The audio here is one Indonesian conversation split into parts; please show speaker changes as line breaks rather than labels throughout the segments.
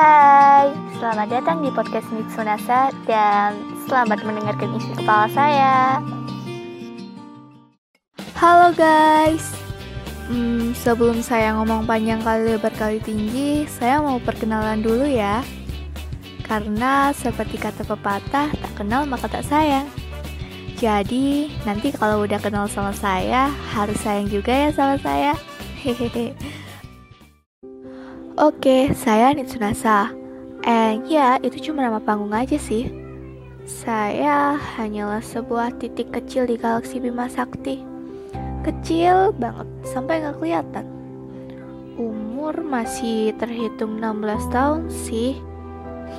Hai, selamat datang di podcast Mitsunasa dan selamat mendengarkan isi kepala saya.
Halo guys, hmm, sebelum saya ngomong panjang kali lebar kali tinggi, saya mau perkenalan dulu ya. Karena seperti kata pepatah, tak kenal maka tak sayang. Jadi, nanti kalau udah kenal sama saya, harus sayang juga ya sama saya. Hehehe. Oke, saya Nitsunasa. And ya, itu cuma nama panggung aja sih. Saya hanyalah sebuah titik kecil di galaksi Bima Sakti. Kecil banget, sampai nggak kelihatan. Umur masih terhitung 16 tahun sih.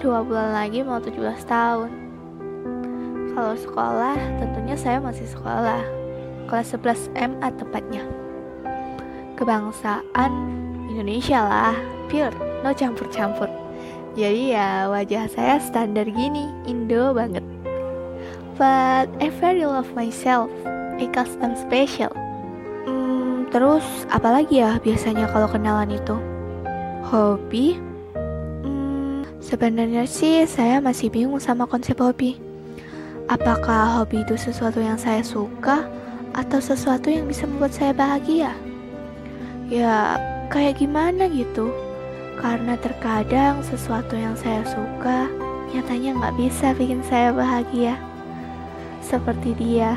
Dua bulan lagi mau 17 tahun. Kalau sekolah, tentunya saya masih sekolah. Kelas 11 MA tepatnya. Kebangsaan Indonesia lah pure, no campur-campur. Jadi ya wajah saya standar gini, Indo banget. But I very love myself because I'm special. Hmm, terus apalagi ya biasanya kalau kenalan itu? Hobi? Hmm, sebenarnya sih saya masih bingung sama konsep hobi. Apakah hobi itu sesuatu yang saya suka atau sesuatu yang bisa membuat saya bahagia? Ya, kayak gimana gitu? Karena terkadang sesuatu yang saya suka nyatanya nggak bisa bikin saya bahagia. Seperti dia,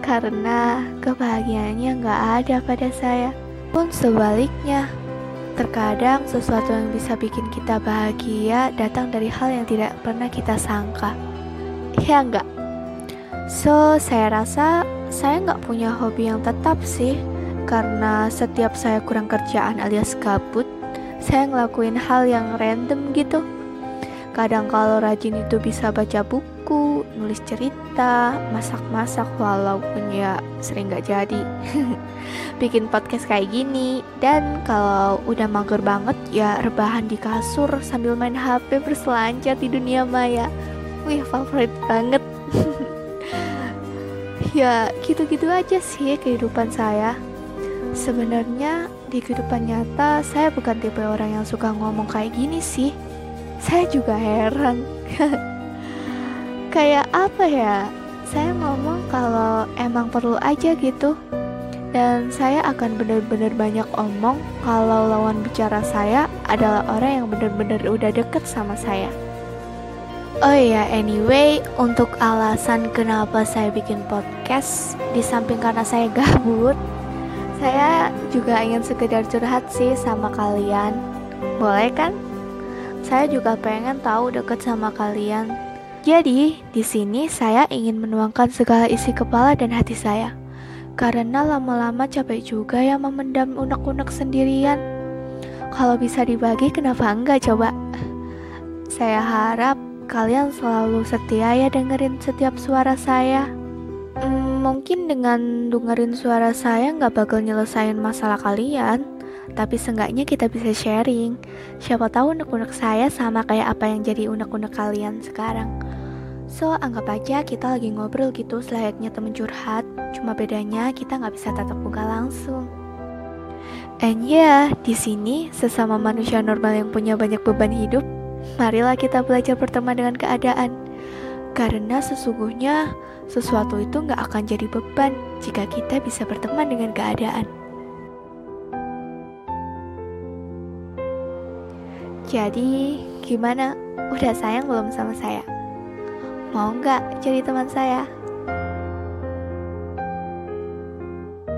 karena kebahagiaannya nggak ada pada saya. Pun sebaliknya, terkadang sesuatu yang bisa bikin kita bahagia datang dari hal yang tidak pernah kita sangka. Ya enggak? So, saya rasa saya nggak punya hobi yang tetap sih, karena setiap saya kurang kerjaan alias gabut, saya ngelakuin hal yang random gitu. Kadang kalau rajin itu bisa baca buku, nulis cerita, masak-masak walaupun ya sering gak jadi. Bikin podcast kayak gini, dan kalau udah mager banget ya rebahan di kasur sambil main HP berselancar di dunia maya. Wih, favorit banget. ya, gitu-gitu aja sih kehidupan saya. Sebenarnya di kehidupan nyata saya bukan tipe orang yang suka ngomong kayak gini sih. Saya juga heran. kayak apa ya? Saya ngomong kalau emang perlu aja gitu. Dan saya akan benar-benar banyak omong kalau lawan bicara saya adalah orang yang benar-benar udah deket sama saya. Oh iya, anyway, untuk alasan kenapa saya bikin podcast, di samping karena saya gabut, saya juga ingin sekedar curhat sih sama kalian. Boleh kan? Saya juga pengen tahu deket sama kalian. Jadi, di sini saya ingin menuangkan segala isi kepala dan hati saya. Karena lama-lama capek juga ya memendam unek-unek sendirian. Kalau bisa dibagi, kenapa enggak coba? Saya harap kalian selalu setia ya dengerin setiap suara saya. Hmm, mungkin dengan dengerin suara saya nggak bakal nyelesain masalah kalian, tapi seenggaknya kita bisa sharing. Siapa tahu unek-unek saya sama kayak apa yang jadi unek-unek kalian sekarang. So, anggap aja kita lagi ngobrol gitu selayaknya temen curhat, cuma bedanya kita nggak bisa tatap muka langsung. And yeah, di sini sesama manusia normal yang punya banyak beban hidup, marilah kita belajar berteman dengan keadaan. Karena sesungguhnya sesuatu itu nggak akan jadi beban jika kita bisa berteman dengan keadaan. Jadi, gimana? Udah sayang belum sama saya? Mau nggak jadi teman saya?